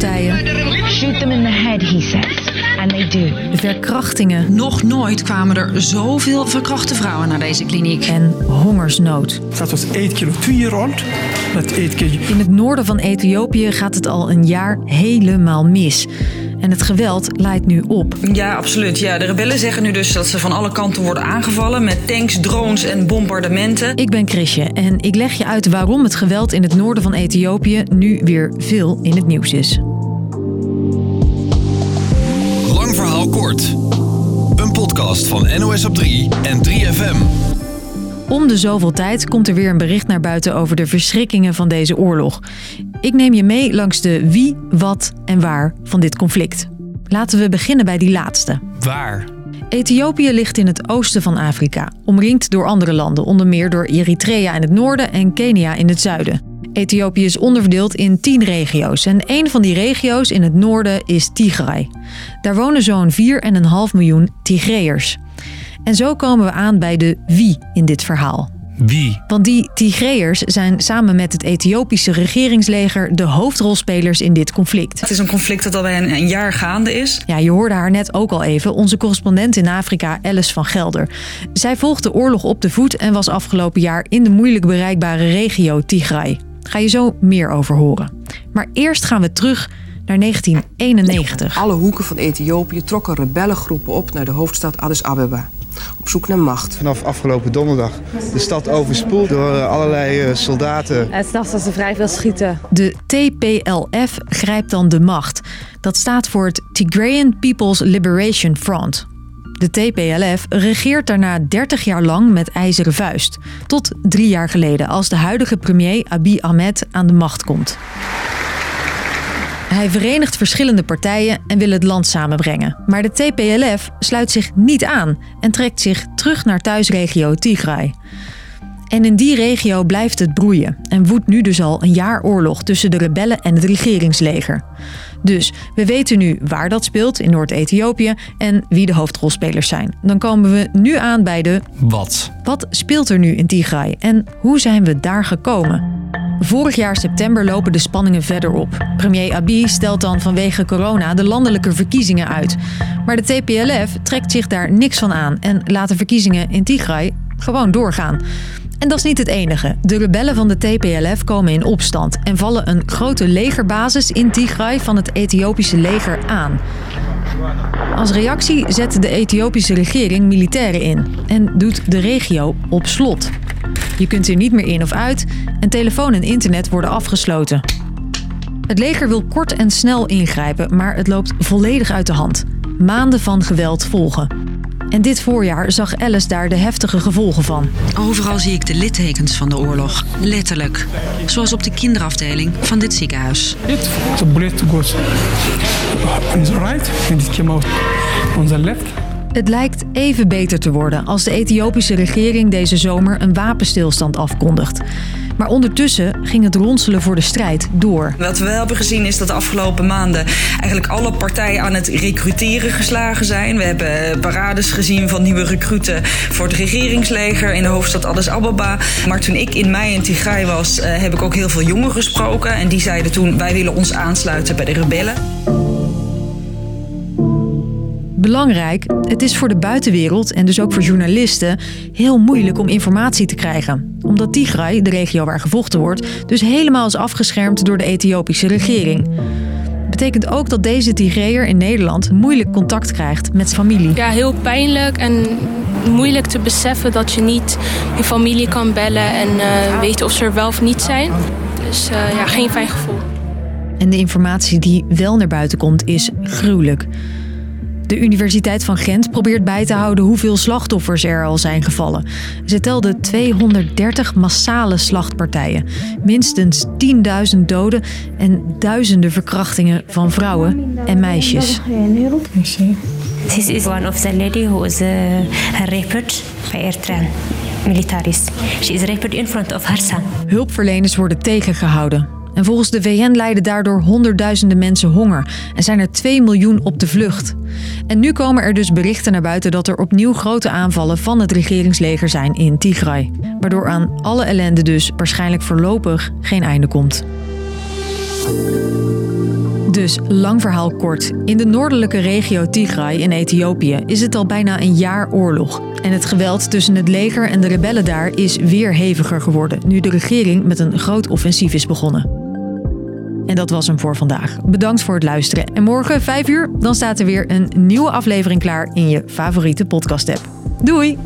moordpartijen. Shoot them in the head, he says. And they do. Verkrachtingen. Nog nooit kwamen er zoveel verkrachte vrouwen naar deze kliniek. En hongersnood. Dat was 8 kilo, 2 year old. Met 8 kilo. In het noorden van Ethiopië gaat het al een jaar helemaal mis. En het geweld leidt nu op. Ja, absoluut. Ja, de rebellen zeggen nu dus dat ze van alle kanten worden aangevallen met tanks, drones en bombardementen. Ik ben Chrisje en ik leg je uit waarom het geweld in het noorden van Ethiopië nu weer veel in het nieuws is. Een podcast van NOS op 3 en 3FM. Om de zoveel tijd komt er weer een bericht naar buiten over de verschrikkingen van deze oorlog. Ik neem je mee langs de wie, wat en waar van dit conflict. Laten we beginnen bij die laatste. Waar? Ethiopië ligt in het oosten van Afrika, omringd door andere landen, onder meer door Eritrea in het noorden en Kenia in het zuiden. Ethiopië is onderverdeeld in tien regio's en een van die regio's in het noorden is Tigray. Daar wonen zo'n 4,5 miljoen Tigreërs. En zo komen we aan bij de wie in dit verhaal. Wie? Want die Tigreërs zijn samen met het Ethiopische regeringsleger de hoofdrolspelers in dit conflict. Het is een conflict dat al bij een, een jaar gaande is. Ja, je hoorde haar net ook al even, onze correspondent in Afrika, Alice van Gelder. Zij volgt de oorlog op de voet en was afgelopen jaar in de moeilijk bereikbare regio Tigray. Ga je zo meer over horen. Maar eerst gaan we terug naar 1991. Alle hoeken van Ethiopië trokken rebellengroepen op naar de hoofdstad Addis Abeba. Op zoek naar macht. Vanaf afgelopen donderdag de stad overspoeld door eh, allerlei eh, soldaten. Het is nachts dat ze vrij veel schieten. De TPLF grijpt dan de macht. Dat staat voor het Tigrayan People's Liberation Front. De TPLF regeert daarna 30 jaar lang met ijzeren vuist. Tot drie jaar geleden, als de huidige premier Abiy Ahmed aan de macht komt. Hij verenigt verschillende partijen en wil het land samenbrengen. Maar de TPLF sluit zich niet aan en trekt zich terug naar thuisregio Tigray. En in die regio blijft het broeien en woedt nu dus al een jaar oorlog tussen de rebellen en het regeringsleger. Dus we weten nu waar dat speelt in Noord-Ethiopië en wie de hoofdrolspelers zijn. Dan komen we nu aan bij de Wat? wat speelt er nu in Tigray en hoe zijn we daar gekomen? Vorig jaar september lopen de spanningen verder op. Premier Abiy stelt dan vanwege corona de landelijke verkiezingen uit. Maar de TPLF trekt zich daar niks van aan en laat de verkiezingen in Tigray gewoon doorgaan. En dat is niet het enige. De rebellen van de TPLF komen in opstand en vallen een grote legerbasis in Tigray van het Ethiopische leger aan. Als reactie zet de Ethiopische regering militairen in en doet de regio op slot. Je kunt er niet meer in of uit en telefoon en internet worden afgesloten. Het leger wil kort en snel ingrijpen, maar het loopt volledig uit de hand. Maanden van geweld volgen. En dit voorjaar zag Alice daar de heftige gevolgen van. Overal zie ik de littekens van de oorlog. Letterlijk. Zoals op de kinderafdeling van dit ziekenhuis. It, the bullet goes on the right and it came out on the left. Het lijkt even beter te worden als de Ethiopische regering deze zomer een wapenstilstand afkondigt. Maar ondertussen ging het ronselen voor de strijd door. Wat we hebben gezien is dat de afgelopen maanden eigenlijk alle partijen aan het recruteren geslagen zijn. We hebben parades gezien van nieuwe recruten voor het regeringsleger in de hoofdstad Addis Ababa. Maar toen ik in mei in Tigray was, eh, heb ik ook heel veel jongeren gesproken. En die zeiden toen, wij willen ons aansluiten bij de rebellen. Belangrijk, het is voor de buitenwereld en dus ook voor journalisten heel moeilijk om informatie te krijgen. Omdat Tigray, de regio waar gevochten wordt, dus helemaal is afgeschermd door de Ethiopische regering. Betekent ook dat deze Tigreër in Nederland moeilijk contact krijgt met familie. Ja, heel pijnlijk en moeilijk te beseffen dat je niet je familie kan bellen en eh, weten of ze er wel of niet zijn. Dus eh, ja, geen fijn gevoel. En de informatie die wel naar buiten komt is gruwelijk. De Universiteit van Gent probeert bij te houden hoeveel slachtoffers er al zijn gevallen. Ze telde 230 massale slachtpartijen, minstens 10.000 doden en duizenden verkrachtingen van vrouwen en meisjes. This is one of the lady who was uh, raped by Eritrean militaries. She is raped in front of her son. Hulpverleners worden tegengehouden. En volgens de VN lijden daardoor honderdduizenden mensen honger en zijn er 2 miljoen op de vlucht. En nu komen er dus berichten naar buiten dat er opnieuw grote aanvallen van het regeringsleger zijn in Tigray. Waardoor aan alle ellende dus waarschijnlijk voorlopig geen einde komt. Dus lang verhaal kort. In de noordelijke regio Tigray in Ethiopië is het al bijna een jaar oorlog. En het geweld tussen het leger en de rebellen daar is weer heviger geworden nu de regering met een groot offensief is begonnen. En dat was hem voor vandaag. Bedankt voor het luisteren. En morgen 5 uur, dan staat er weer een nieuwe aflevering klaar in je favoriete podcast-app. Doei!